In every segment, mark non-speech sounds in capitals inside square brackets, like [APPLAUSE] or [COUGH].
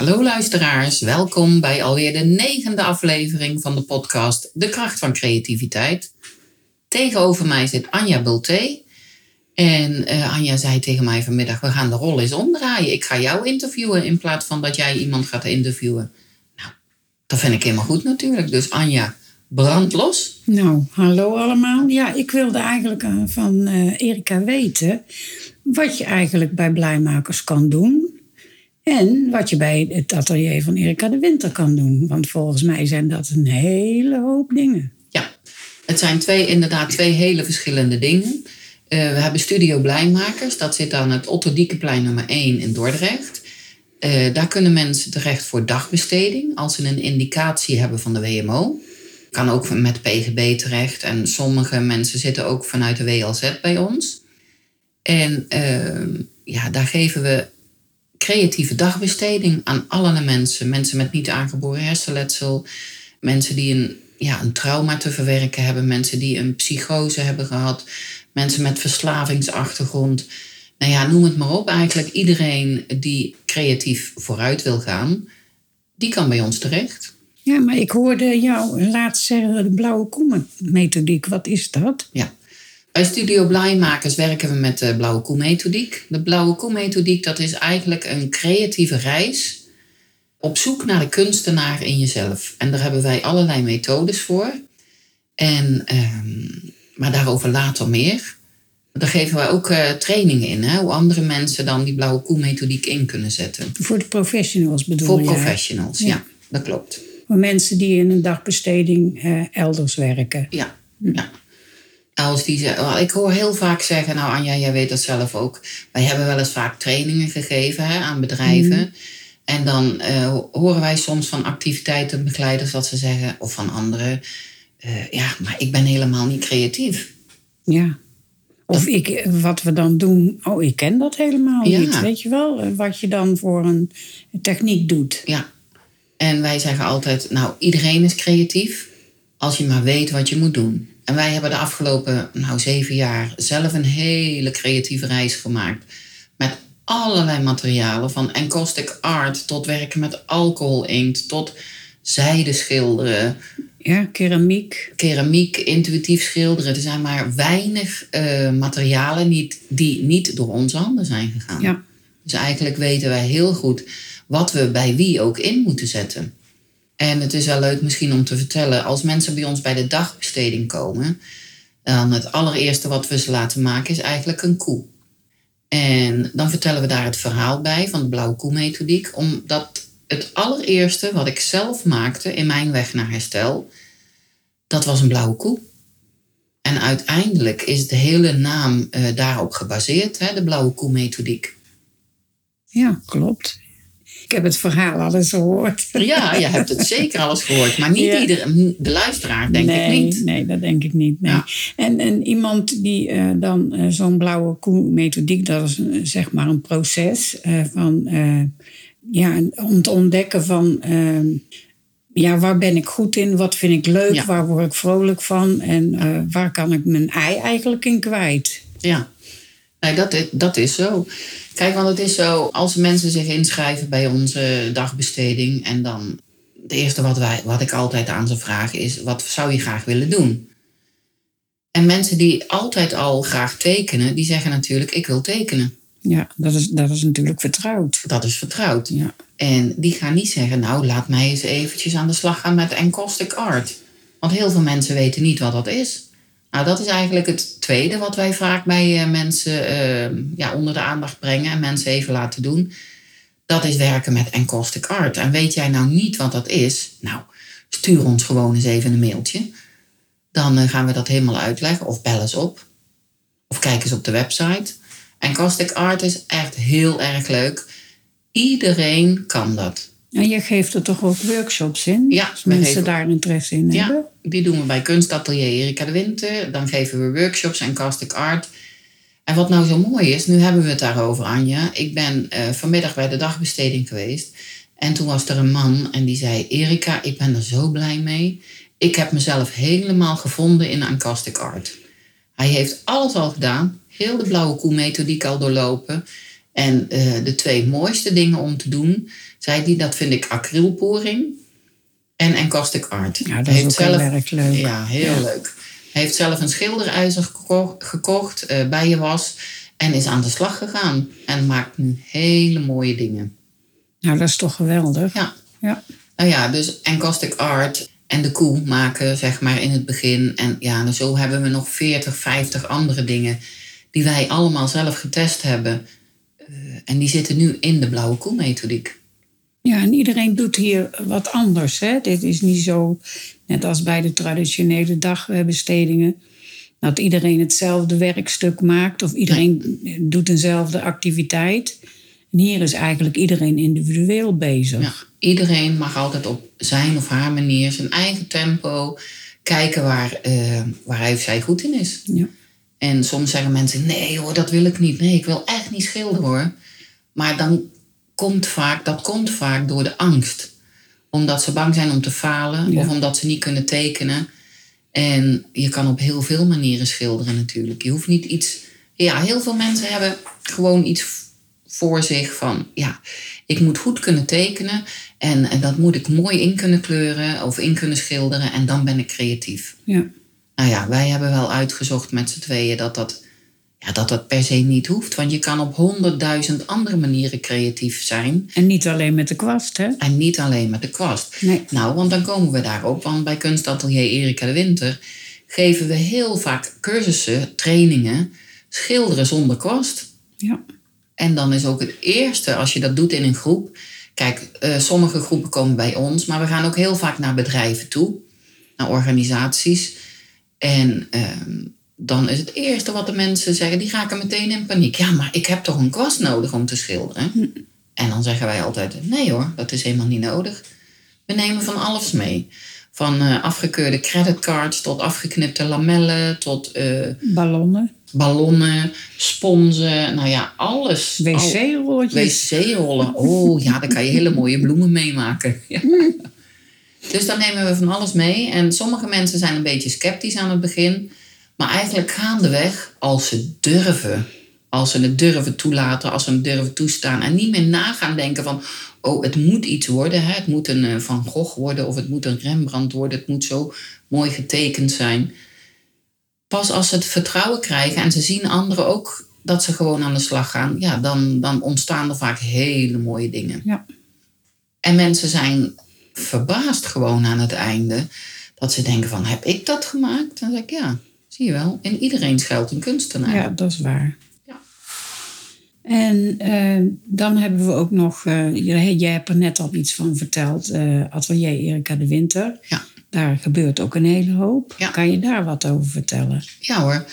Hallo luisteraars, welkom bij alweer de negende aflevering van de podcast De kracht van creativiteit. Tegenover mij zit Anja Bulté. En uh, Anja zei tegen mij vanmiddag, we gaan de rol eens omdraaien. Ik ga jou interviewen in plaats van dat jij iemand gaat interviewen. Nou, dat vind ik helemaal goed natuurlijk. Dus Anja, brand los. Nou, hallo allemaal. Ja, ik wilde eigenlijk uh, van uh, Erika weten wat je eigenlijk bij Blijmakers kan doen en wat je bij het atelier van Erika de Winter kan doen. Want volgens mij zijn dat een hele hoop dingen. Ja, het zijn twee, inderdaad twee hele verschillende dingen. Uh, we hebben Studio Blijmakers. Dat zit aan het Otto Diekeplein nummer 1 in Dordrecht. Uh, daar kunnen mensen terecht voor dagbesteding. Als ze een indicatie hebben van de WMO. Kan ook met PGB terecht. En sommige mensen zitten ook vanuit de WLZ bij ons. En uh, ja, daar geven we creatieve dagbesteding aan allerlei mensen. Mensen met niet aangeboren hersenletsel, mensen die een, ja, een trauma te verwerken hebben, mensen die een psychose hebben gehad, mensen met verslavingsachtergrond. Nou ja, noem het maar op. Eigenlijk iedereen die creatief vooruit wil gaan, die kan bij ons terecht. Ja, maar ik hoorde jou laatst zeggen de blauwe kommen methodiek. Wat is dat? Ja, bij Studio Blijmakers werken we met de Blauwe Koe methodiek. De Blauwe Koe methodiek dat is eigenlijk een creatieve reis op zoek naar de kunstenaar in jezelf. En daar hebben wij allerlei methodes voor. En, ehm, maar daarover later meer. Daar geven wij ook uh, trainingen in, hè, hoe andere mensen dan die blauwe koe methodiek in kunnen zetten. Voor de professionals bedoel Voor je? Voor professionals, ja. ja. dat klopt. Voor mensen die in een dagbesteding uh, elders werken. Ja, ja. Als die, ik hoor heel vaak zeggen, nou Anja, jij weet dat zelf ook. Wij hebben wel eens vaak trainingen gegeven hè, aan bedrijven. Mm. En dan uh, horen wij soms van activiteitenbegeleiders dat ze zeggen, of van anderen, uh, ja, maar ik ben helemaal niet creatief. Ja. Of ik, wat we dan doen, oh, ik ken dat helemaal ja. niet. Weet je wel, wat je dan voor een techniek doet. Ja. En wij zeggen altijd, nou, iedereen is creatief als je maar weet wat je moet doen. En wij hebben de afgelopen nou, zeven jaar zelf een hele creatieve reis gemaakt. Met allerlei materialen, van encaustic art tot werken met alcohol inkt, tot zijde schilderen. Ja, keramiek. Keramiek, intuïtief schilderen. Er zijn maar weinig uh, materialen niet, die niet door onze handen zijn gegaan. Ja. Dus eigenlijk weten wij heel goed wat we bij wie ook in moeten zetten. En het is wel leuk misschien om te vertellen, als mensen bij ons bij de dagbesteding komen, dan het allereerste wat we ze laten maken is eigenlijk een koe. En dan vertellen we daar het verhaal bij van de blauwe koe-methodiek, omdat het allereerste wat ik zelf maakte in mijn weg naar herstel, dat was een blauwe koe. En uiteindelijk is de hele naam uh, daarop gebaseerd, hè, de blauwe koe-methodiek. Ja, klopt. Ik heb het verhaal al eens gehoord. Ja, je hebt het [LAUGHS] zeker al eens gehoord. Maar niet ja. iedereen, de luisteraar, denk nee, ik niet. Nee, dat denk ik niet. Nee. Ja. En, en iemand die uh, dan uh, zo'n blauwe koe-methodiek, dat is uh, zeg maar een proces van ja, om te ontdekken van ehm, ja, waar ben ik goed in, wat vind ik leuk, ja. waar word ik vrolijk van en waar kan ik mijn ei eigenlijk in kwijt. Ja, nee, dat, dat is zo. Kijk, want het is zo, als mensen zich inschrijven bij onze dagbesteding en dan het eerste wat, wij, wat ik altijd aan ze vraag is, wat zou je graag willen doen? En mensen die altijd al graag tekenen, die zeggen natuurlijk, ik wil tekenen. Ja, dat is, dat is natuurlijk vertrouwd. Dat is vertrouwd. Ja. En die gaan niet zeggen, nou laat mij eens eventjes aan de slag gaan met encaustic art. Want heel veel mensen weten niet wat dat is. Nou, dat is eigenlijk het tweede wat wij vaak bij uh, mensen uh, ja, onder de aandacht brengen en mensen even laten doen. Dat is werken met encaustic art. En weet jij nou niet wat dat is? Nou, stuur ons gewoon eens even een mailtje. dan eh, gaan we dat helemaal uitleggen. Of bel eens op. Of kijk eens op de website. En Caustic Art is echt heel erg leuk. Iedereen kan dat. En je geeft er toch ook workshops in? Ja, Als mensen geven- daar interesse in hebben? Ja, die doen we bij Kunstatelier Erika de Winter. Dan geven we workshops en Caustic Art. En wat nou zo mooi is, nu hebben we het daarover, Anja. Ik ben eh, vanmiddag bij de dagbesteding geweest. En toen was er een man en die zei... Erika, ik ben er zo blij mee. Ik heb mezelf helemaal gevonden in aan Caustic Art. Hij heeft alles al gedaan. Heel de blauwe koe methodiek al doorlopen. En eh, de twee mooiste dingen om te doen... zei hij, dat vind ik acrylporing en encaustic art. Ja, dat is heeft ook heel erg leuk. Ja, heel Ja. leuk. Hij heeft zelf een schilderijzer geko- gekocht, eh bij je was... en is aan de slag gegaan. En maakt nu hele mooie dingen. Nou, dat is toch geweldig? Ja. Ja. Nou ja, dus encaustic art en de koe maken, zeg maar, in het begin. En ja, en zo hebben we nog 40, 50 andere dingen... die wij allemaal zelf getest hebben. Eh, en die zitten nu in de blauwe koe methodiek. Ja, en iedereen doet hier wat anders. Hè? Dit is niet zo, net als bij de traditionele dagbestedingen, dat iedereen hetzelfde werkstuk maakt of iedereen doet eenzelfde activiteit. En hier is eigenlijk iedereen individueel bezig. Ja, iedereen mag altijd op zijn of haar manier, zijn eigen tempo, kijken waar, eh, waar hij of zij goed in is. Ja. En soms zeggen mensen, nee hoor, dat wil ik niet. Nee, ik wil echt niet schilderen hoor. Maar dan komt vaak, dat komt vaak door de angst. Omdat ze bang zijn om te falen Ja. of omdat ze niet kunnen tekenen. En je kan op heel veel manieren schilderen natuurlijk. Je hoeft niet iets... Ja, heel veel mensen hebben gewoon iets voor zich van... Ja, ik moet goed kunnen tekenen. En, en dat moet ik mooi in kunnen kleuren of in kunnen schilderen. En dan ben ik creatief. Ja. Nou ja, wij hebben wel uitgezocht met z'n tweeën dat dat, ja, dat dat per se niet hoeft. Want je kan op honderdduizend andere manieren creatief zijn. En niet alleen met de kwast, hè? En niet alleen met de kwast. Nee. Nou, want dan komen we daarop. Want bij Kunstatelier Erika de Winter geven we heel vaak cursussen, trainingen, schilderen zonder kwast. Ja. En dan is ook het eerste, als je dat doet in een groep. Kijk, eh, sommige groepen komen bij ons, maar we gaan ook heel vaak naar bedrijven toe, naar organisaties. En ehm, dan is het eerste wat de mensen zeggen, die raken meteen in paniek. Ja, maar ik heb toch een kwast nodig om te schilderen? En dan zeggen wij altijd, nee hoor, dat is helemaal niet nodig. We nemen van alles mee. Van eh, afgekeurde creditcards tot afgeknipte lamellen, tot eh, Ballonnen, ballonnen, sponsen, nou ja, alles. Al- wc-rolletjes. Wc-rollen. Oh ja, daar kan je hele mooie bloemen meemaken. [LAUGHS] Ja. Dus dan nemen we van alles mee. En sommige mensen zijn een beetje sceptisch aan het begin. Maar eigenlijk gaandeweg, als ze durven, als ze het durven toelaten, als ze het durven toestaan. En niet meer na gaan denken van, oh het moet iets worden. Hè? Het moet een eh, Van Gogh worden of het moet een Rembrandt worden. Het moet zo mooi getekend zijn. Pas als ze het vertrouwen krijgen en ze zien anderen ook dat ze gewoon aan de slag gaan, ja, dan, dan ontstaan er vaak hele mooie dingen. Ja. En mensen zijn verbaasd gewoon aan het einde. Dat ze denken van, heb ik dat gemaakt? Dan zeg ik, ja, zie je wel. In iedereen schuilt een kunstenaar. Ja, dat is waar. Ja. En eh, dan hebben we ook nog, eh jij, hebt er net al iets van verteld, eh, Atelier Erika de Winter. Ja. Daar gebeurt ook een hele hoop. Ja. Kan je daar wat over vertellen? Ja hoor.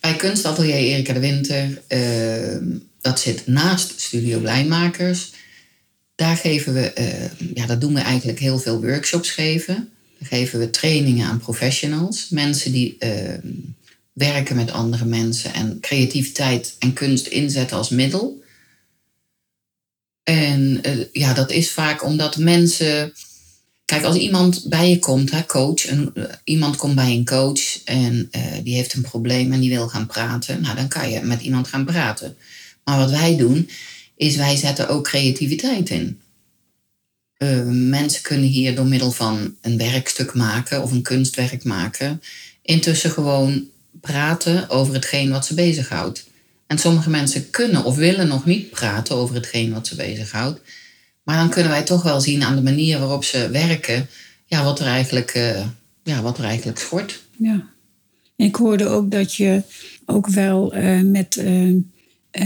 Bij Kunstatelier Erika de Winter, dat zit naast Studio Blijmakers. Daar geven we, eh, ja, daar doen we eigenlijk heel veel workshops geven. Daar geven we trainingen aan professionals. Mensen die eh, werken met andere mensen en creativiteit en kunst inzetten als middel. En eh, ja, dat is vaak omdat mensen. Kijk, als iemand bij je komt, hè, coach, een, iemand komt bij een coach en die heeft een probleem en die wil gaan praten, nou dan kan je met iemand gaan praten. Maar wat wij doen, is wij zetten ook creativiteit in. Eh, mensen kunnen hier door middel van een werkstuk maken of een kunstwerk maken, intussen gewoon praten over hetgeen wat ze bezighoudt. En sommige mensen kunnen of willen nog niet praten over hetgeen wat ze bezighoudt. Maar dan kunnen wij toch wel zien aan de manier waarop ze werken, ja, wat er eigenlijk, eh, ja, wat er eigenlijk schort. Ja. Ik hoorde ook dat je ook wel eh, met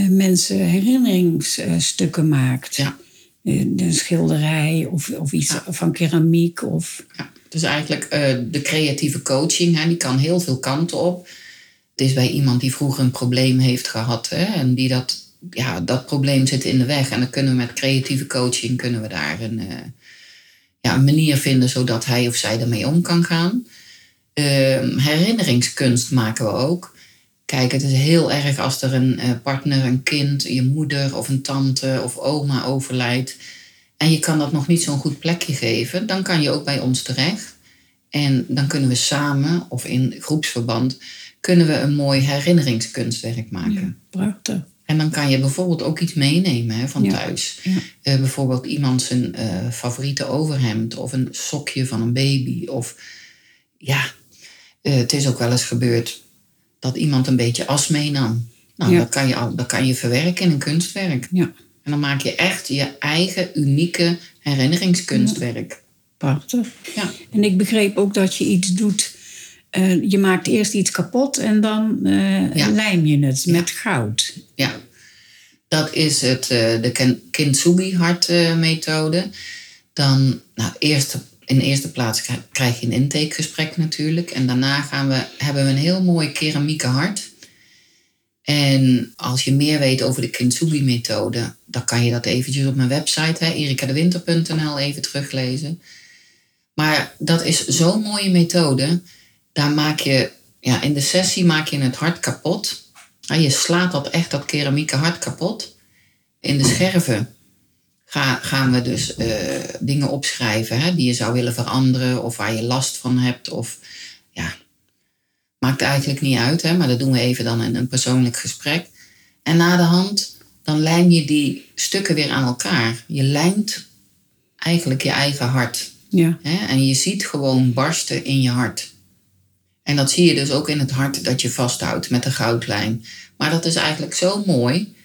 mensen herinneringsstukken maakt. Ja. Eh, Een schilderij of, of iets van keramiek. Of, Ja. Dus eigenlijk uh, de creatieve coaching, hè, die kan heel veel kanten op. Het is bij iemand die vroeger een probleem heeft gehad hè, en die dat, ja, dat probleem zit in de weg. En dan kunnen we met creatieve coaching kunnen we daar een, uh, ja, een manier vinden zodat hij of zij ermee om kan gaan. Uh, herinneringskunst maken we ook. Kijk, het is heel erg als er een uh, partner, een kind, je moeder of een tante of oma overlijdt. En je kan dat nog niet zo'n goed plekje geven. Dan kan je ook bij ons terecht. En dan kunnen we samen of in groepsverband kunnen we een mooi herinneringskunstwerk maken. Ja, prachtig. En dan kan je bijvoorbeeld ook iets meenemen hè, van thuis. Ja. Uh, bijvoorbeeld iemand zijn uh, favoriete overhemd of een sokje van een baby. Of ja, uh, het is ook wel eens gebeurd dat iemand een beetje as meenam. Nou, dat, kan je, dat kan je verwerken in een kunstwerk. Ja. En dan maak je echt je eigen unieke herinneringskunstwerk. Prachtig. Ja. En ik begreep ook dat je iets doet. Uh, je maakt eerst iets kapot en dan uh, ja. lijm je het met goud. Ja, dat is het, uh, de Kintsugi-hartmethode. dan, nou, eerst, in de eerste plaats krijg je een intakegesprek natuurlijk. En daarna gaan we, hebben we een heel mooi keramieke hart. En als je meer weet over de Kintsugi-methode, dan kan je dat eventjes op mijn website, erikadewinter.nl, even teruglezen. Maar dat is zo'n mooie methode. Daar maak je, ja, in de sessie maak je het hart kapot. Je slaat dat echt, dat keramieke hart kapot. In de scherven gaan we dus uh, dingen opschrijven hè, die je zou willen veranderen of waar je last van hebt. Of ja, Maakt eigenlijk niet uit, hè, maar dat doen we even dan in een persoonlijk gesprek. En na de hand, dan lijm je die stukken weer aan elkaar. Je lijmt eigenlijk je eigen hart. Ja. Hè? En je ziet gewoon barsten in je hart. En dat zie je dus ook in het hart dat je vasthoudt met de goudlijn. Maar dat is eigenlijk zo mooi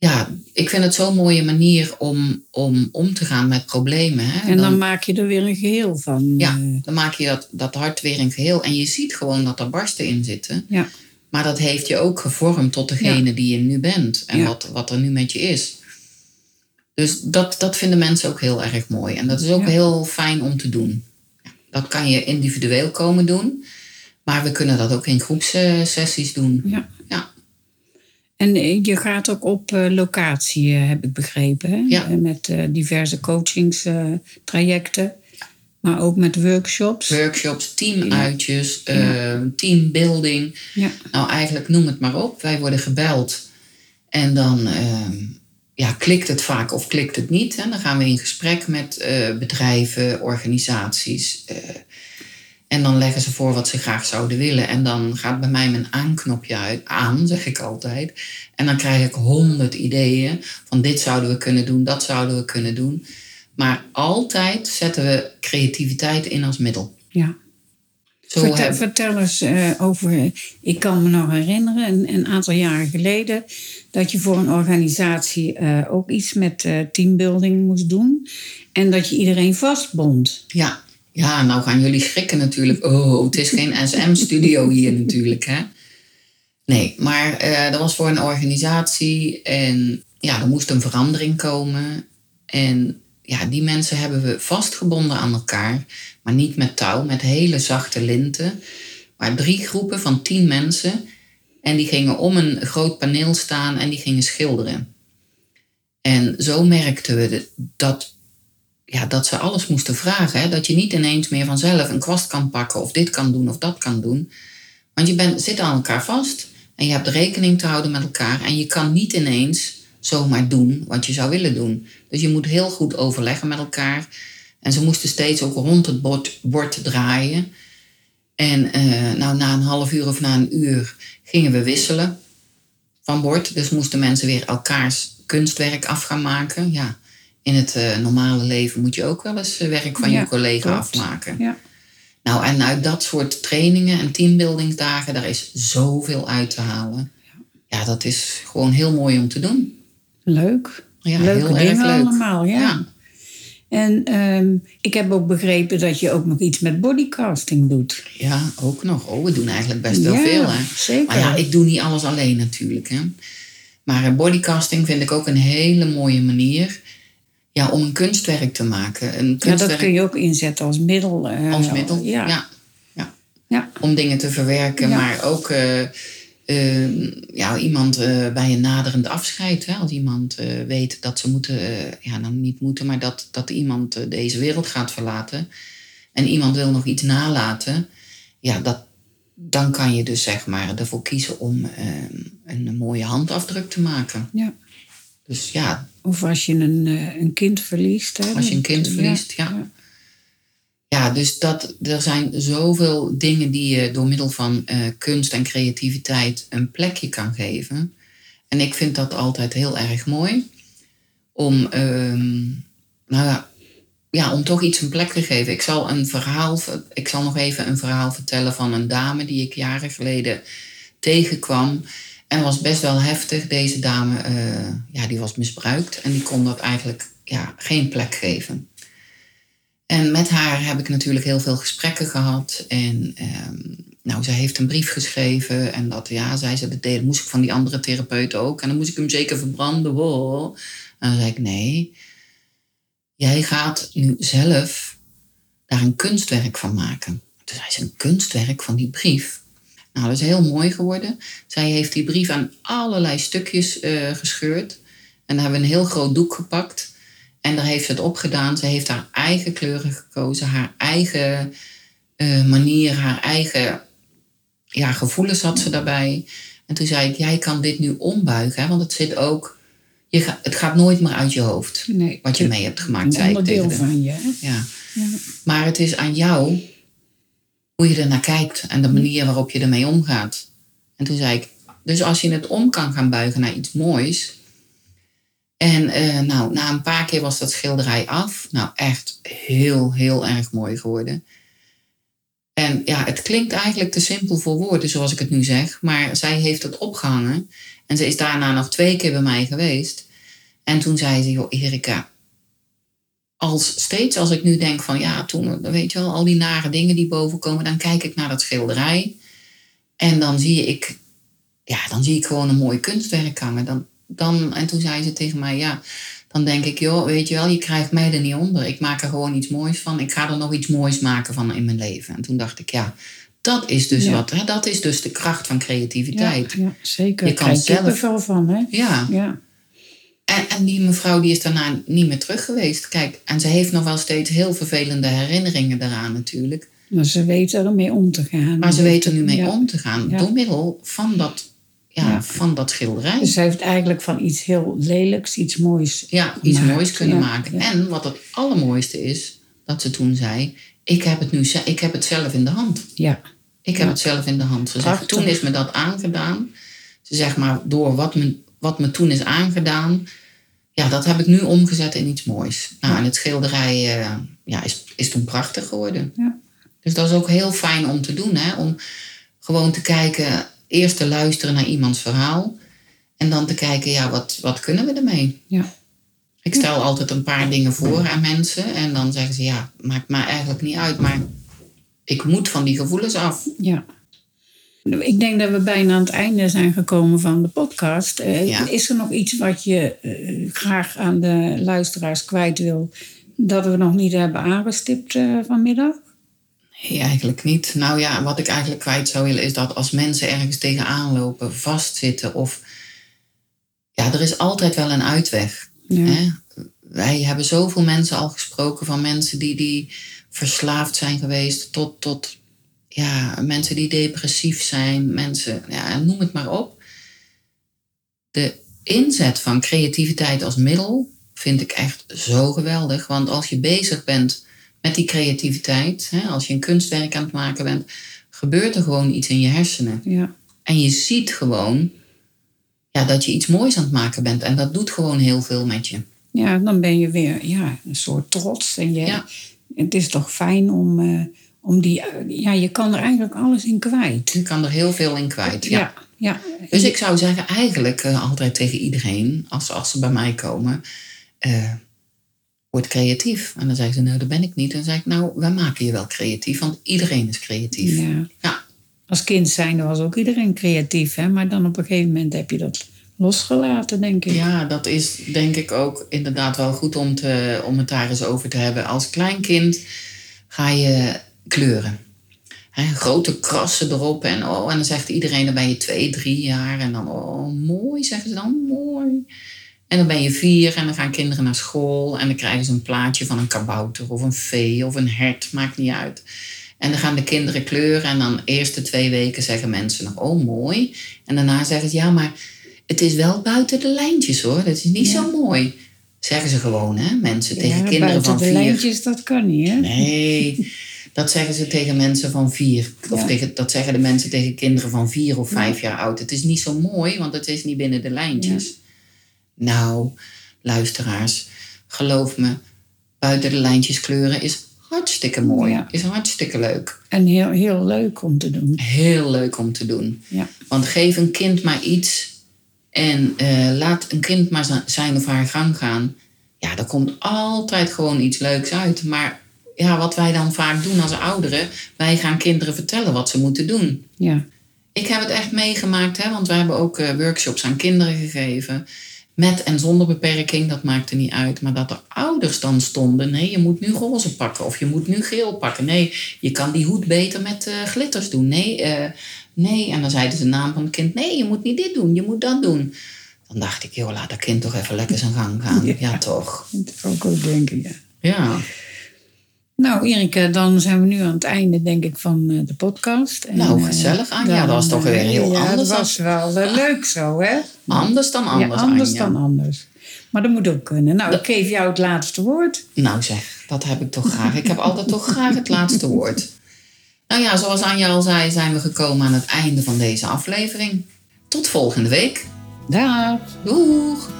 ja, ik vind het zo'n mooie manier om, om om te gaan met problemen. Hè. En dan, maak je er weer een geheel van. Ja, eh. dan maak je dat, dat hart weer een geheel. En je ziet gewoon dat er barsten in zitten. Ja. Maar dat heeft je ook gevormd tot degene die je nu bent. En wat, wat er nu met je is. Dus dat, dat vinden mensen ook heel erg mooi. En dat is ook heel fijn om te doen. Dat kan je individueel komen doen. Maar we kunnen dat ook in groepssessies doen. Ja. En eh, je gaat ook op uh, locatie, uh, heb ik begrepen. Hè? Ja. met uh, diverse coachingstrajecten. maar ook met workshops. Workshops, teamuitjes, ja. teambuilding. Ja. Nou, eigenlijk noem het maar op. Wij worden gebeld. En dan ehm, ja, klikt het vaak of klikt het niet. En dan gaan we in gesprek met bedrijven, organisaties en dan leggen ze voor wat ze graag zouden willen. En dan gaat bij mij mijn aanknopje uit, aan, zeg ik altijd. En dan krijg ik honderd ideeën van dit zouden we kunnen doen, dat zouden we kunnen doen. Maar altijd zetten we creativiteit in als middel. Ja. Zo vertel, vertel eens uh, over. Ik kan me nog herinneren, een, een, aantal jaren geleden, dat je voor een organisatie uh, ook iets met uh, teambuilding moest doen. En dat je iedereen vastbond. Ja, ja, nou gaan jullie schrikken natuurlijk. Oh, het is geen SM-studio hier natuurlijk, hè? Nee, maar dat was voor een organisatie en ja, er moest een verandering komen. En ja, die mensen hebben we vastgebonden aan elkaar, maar niet met touw, met hele zachte linten. Maar drie groepen van tien mensen en die gingen om een groot paneel staan en die gingen schilderen. En zo merkten we dat ja, dat ze alles moesten vragen. Hè? Dat je niet ineens meer vanzelf een kwast kan pakken of dit kan doen of dat kan doen. Want je bent, zit aan elkaar vast en je hebt rekening te houden met elkaar. En je kan niet ineens zomaar doen wat je zou willen doen. Dus je moet heel goed overleggen met elkaar. En ze moesten steeds ook rond het bord, draaien. En uh, nou, na een half uur of na een uur gingen we wisselen van bord. Dus moesten mensen weer elkaars kunstwerk af gaan maken. Ja, in het uh, normale leven moet je ook wel eens werk van je collega afmaken. Ja. Nou, en uit dat soort trainingen en teambuildingsdagen, daar is zoveel uit te halen. Ja, dat is gewoon heel mooi om te doen. Leuk. Ja, Leuke heel dingen erg leuk. allemaal, ja. Ja. En um, ik heb ook begrepen dat je ook nog iets met bodycasting doet. Ja, ook nog. Oh, we doen eigenlijk best wel Ja, veel, hè? zeker. Maar ja, ik doe niet alles alleen natuurlijk, hè. Maar eh, bodycasting vind ik ook een hele mooie manier ja, om een kunstwerk te maken. Een Ja, kunstwerk dat kun je ook inzetten als middel. eh, als middel. Ja. Ja. Ja. Ja. Om dingen te verwerken, Ja. maar ook eh, eh, ja, iemand bij een naderend afscheid. Hè? Als iemand weet dat ze moeten, ja, nou niet moeten, maar dat, dat iemand deze wereld gaat verlaten. En iemand wil nog iets nalaten. Ja, dat, dan kan je dus zeg maar ervoor kiezen om een mooie handafdruk te maken. Ja. Dus ja, Of als je een, eh, een kind verliest. Hè, Als je een kind verliest, ja. Ja, dus dat, er zijn zoveel dingen die je door middel van eh, kunst en creativiteit een plekje kan geven. En ik vind dat altijd heel erg mooi. Om, ehm, nou ja, ja, om toch iets een plek te geven. Ik zal, een verhaal, ver- ik zal nog even een verhaal vertellen van een dame die ik jaren geleden tegenkwam. En was best wel heftig. Deze dame, eh, ja, die was misbruikt. En die kon dat eigenlijk ja, geen plek geven. En met haar heb ik natuurlijk heel veel gesprekken gehad. En ehm, nou, zij heeft een brief geschreven. En dat, ja, zei ze, dat moest ik van die andere therapeut ook. En dan moest ik hem zeker verbranden. Wow. En dan zei ik, nee. Jij gaat nu zelf daar een kunstwerk van maken. Toen zei ze, een kunstwerk van die brief. Nou, dat is heel mooi geworden. Zij heeft die brief aan allerlei stukjes eh, gescheurd. En daar hebben we een heel groot doek gepakt. En daar heeft ze het op gedaan. Ze heeft haar eigen kleuren gekozen, haar eigen eh, manier, haar eigen ja, gevoelens had ze daarbij. En toen zei ik, jij kan dit nu ombuigen, hè, want het zit ook, je ga, het gaat nooit meer uit je hoofd Nee, wat je mee hebt gemaakt, zei ik tegen van je. Ja. Ja. Maar het is aan jou hoe je er naar kijkt en de manier waarop je ermee omgaat. En toen zei ik, dus als je het om kan gaan buigen naar iets moois. En eh, nou, na een paar keer was dat schilderij af. Nou, echt heel, heel erg mooi geworden. En ja, het klinkt eigenlijk te simpel voor woorden, zoals ik het nu zeg. Maar zij heeft het opgehangen. En ze is daarna nog twee keer bij mij geweest. En toen zei ze, joh, Erika, als steeds als ik nu denk van ja, toen, weet je wel, al die nare dingen die boven komen, dan kijk ik naar dat schilderij. En dan zie ik, ja, dan zie ik gewoon een mooi kunstwerk hangen. Dan, dan, en toen zei ze tegen mij, ja, dan denk ik, joh, weet je wel, je krijgt mij er niet onder. Ik maak er gewoon iets moois van. Ik ga er nog iets moois maken van in mijn leven. En toen dacht ik, ja, dat is dus Ja. wat, hè, dat is dus de kracht van creativiteit. ja, zeker. Je kan kan zelf- kippenvel van, hè? ja. Ja. En, en die mevrouw die is daarna niet meer terug geweest. Kijk, en ze heeft nog wel steeds heel vervelende herinneringen daaraan natuurlijk. Maar ze weten ermee om te gaan. Maar ze weten er nu mee Ja. om te gaan Ja. door middel van dat, ja, Ja. van dat schilderij. Dus ze heeft eigenlijk van iets heel lelijks iets moois. ja, iets gemaakt. moois kunnen maken. En wat het allermooiste is, dat ze toen zei: Ik heb het nu ik heb het zelf in de hand. Ja, Ik heb het zelf in de hand. Ze zegt, toen is me dat aangedaan. Ze zegt maar, door wat me, wat me toen is aangedaan, ja, dat heb ik nu omgezet in iets moois. Nou, en het schilderij eh, ja, is, is toen prachtig geworden. Ja. Dus dat is ook heel fijn om te doen, hè? om gewoon te kijken, eerst te luisteren naar iemands verhaal. En dan te kijken, ja, wat, wat kunnen we ermee? ja. Ik stel altijd een paar dingen voor aan mensen en dan zeggen ze, ja, maakt mij eigenlijk niet uit, maar ik moet van die gevoelens af. Ja. Ik denk dat we bijna aan het einde zijn gekomen van de podcast. Eh, Ja. Is er nog iets wat je eh, graag aan de luisteraars kwijt wil, dat we nog niet hebben aangestipt eh, vanmiddag? Nee, eigenlijk niet. Nou ja, wat ik eigenlijk kwijt zou willen is dat als mensen ergens tegenaan lopen, vastzitten of... Ja, er is altijd wel een uitweg. Ja. Hè? Wij hebben zoveel mensen al gesproken van mensen die, die verslaafd zijn geweest tot, tot ja, mensen die depressief zijn, mensen, ja, noem het maar op. De inzet van creativiteit als middel vind ik echt zo geweldig. Want als je bezig bent met die creativiteit, hè, als je een kunstwerk aan het maken bent, gebeurt er gewoon iets in je hersenen. Ja. En je ziet gewoon ja, dat je iets moois aan het maken bent. En dat doet gewoon heel veel met je. ja, dan ben je weer ja, een soort trots. En je, Ja. Het is toch fijn om, eh, om die... ja, je kan er eigenlijk alles in kwijt. Je kan er heel veel in kwijt. Ja. Ja, ja. Dus ik zou zeggen, eigenlijk eh, altijd tegen iedereen, als, als ze bij mij komen, eh, word creatief. En dan zeggen ze, nou, dat ben ik niet. En dan zeg ik, nou, wij maken je wel creatief, want iedereen is creatief. Ja. Ja, Als kind zijnde was ook iedereen creatief, hè? maar dan op een gegeven moment heb je dat losgelaten, denk ik. Ja, dat is denk ik ook inderdaad wel goed om, te, om het daar eens over te hebben. Als kleinkind ga je kleuren. Grote krassen erop en, oh, en dan zegt iedereen, dan ben je twee, drie jaar. En dan, oh, mooi, zeggen ze dan, mooi. En dan ben je vier en dan gaan kinderen naar school en dan krijgen ze een plaatje van een kabouter of een vee of een hert, maakt niet uit. En dan gaan de kinderen kleuren en dan de eerste twee weken zeggen mensen nog, oh mooi. En daarna zeggen ze, ja, maar het is wel buiten de lijntjes hoor, dat is niet zo mooi. Zeggen ze gewoon, hè, mensen tegen Ja, kinderen buiten van de vier. lijntjes, dat kan niet, hè? Nee, [LAUGHS] dat zeggen ze tegen mensen van vier. Of Ja. tegen, dat zeggen de mensen tegen kinderen van vier of vijf jaar oud. Het is niet zo mooi, want het is niet binnen de lijntjes. Nou, luisteraars, geloof me, buiten de lijntjes kleuren is hartstikke mooi. Ja. Is hartstikke leuk. En heel, heel leuk om te doen. Heel leuk om te doen. Ja. Want geef een kind maar iets en eh, laat een kind maar zi- zijn of haar gang gaan. Ja, er komt altijd gewoon iets leuks uit. Maar ja, wat wij dan vaak doen als ouderen, wij gaan kinderen vertellen wat ze moeten doen. Ja. Ik heb het echt meegemaakt, hè, want we hebben ook eh, workshops aan kinderen gegeven. Met en zonder beperking, dat maakte niet uit. Maar dat er ouders dan stonden. Nee, je moet nu roze pakken of je moet nu geel pakken. Nee, je kan die hoed beter met eh, glitters doen. Nee, eh, nee. En dan zeiden ze de naam van het kind. Nee, je moet niet dit doen, je moet dat doen. Dan dacht ik, joh, laat dat kind toch even lekker zijn gang gaan. [LAUGHS] Ja, Ja. toch. Dat ook denken, ja. Ja. Nou, Erika, dan zijn we nu aan het einde, denk ik, van eh, de podcast. En, Nou, eh, gezellig, Anja. Dat was toch weer heel ja, anders dat was wel eh, leuk zo, hè? Anders dan anders, ja, anders Anja. dan anders. Maar dat moet ook kunnen. Nou, ik geef jou het laatste woord. Nou zeg, dat heb ik toch graag. Ik heb altijd toch graag het laatste woord. Nou ja, zoals Anja al zei, zijn we gekomen aan het einde van deze aflevering. Tot volgende week. Dag. Doeg!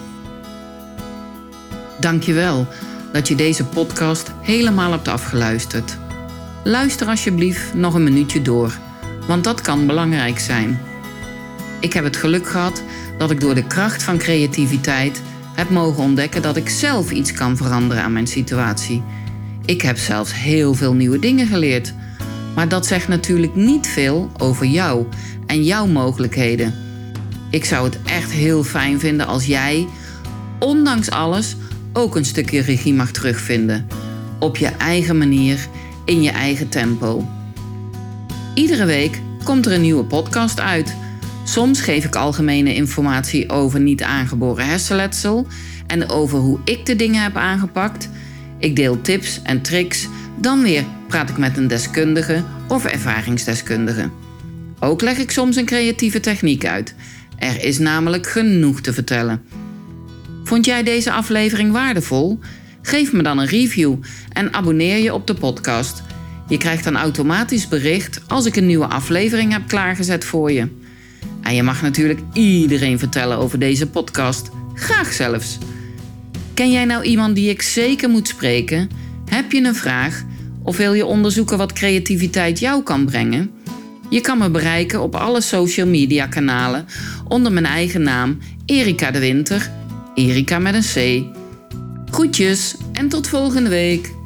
Dankjewel dat je deze podcast helemaal hebt afgeluisterd. Luister alsjeblieft nog een minuutje door, want dat kan belangrijk zijn. Ik heb het geluk gehad dat ik door de kracht van creativiteit heb mogen ontdekken dat ik zelf iets kan veranderen aan mijn situatie. Ik heb zelfs heel veel nieuwe dingen geleerd. Maar dat zegt natuurlijk niet veel over jou en jouw mogelijkheden. Ik zou het echt heel fijn vinden als jij, ondanks alles, ook een stukje regie mag terugvinden. Op je eigen manier, in je eigen tempo. Iedere week komt er een nieuwe podcast uit. Soms geef ik algemene informatie over niet aangeboren hersenletsel en over hoe ik de dingen heb aangepakt. Ik deel tips en tricks, dan weer praat ik met een deskundige of ervaringsdeskundige. Ook leg ik soms een creatieve techniek uit. Er is namelijk genoeg te vertellen. Vond jij deze aflevering waardevol? Geef me dan een review en abonneer je op de podcast. Je krijgt dan automatisch bericht als ik een nieuwe aflevering heb klaargezet voor je. En je mag natuurlijk iedereen vertellen over deze podcast. Graag zelfs. Ken jij nou iemand die ik zeker moet spreken? Heb je een vraag? Of wil je onderzoeken wat creativiteit jou kan brengen? Je kan me bereiken op alle social media kanalen onder mijn eigen naam Erika de Winter. Erika met een C. Groetjes en tot volgende week.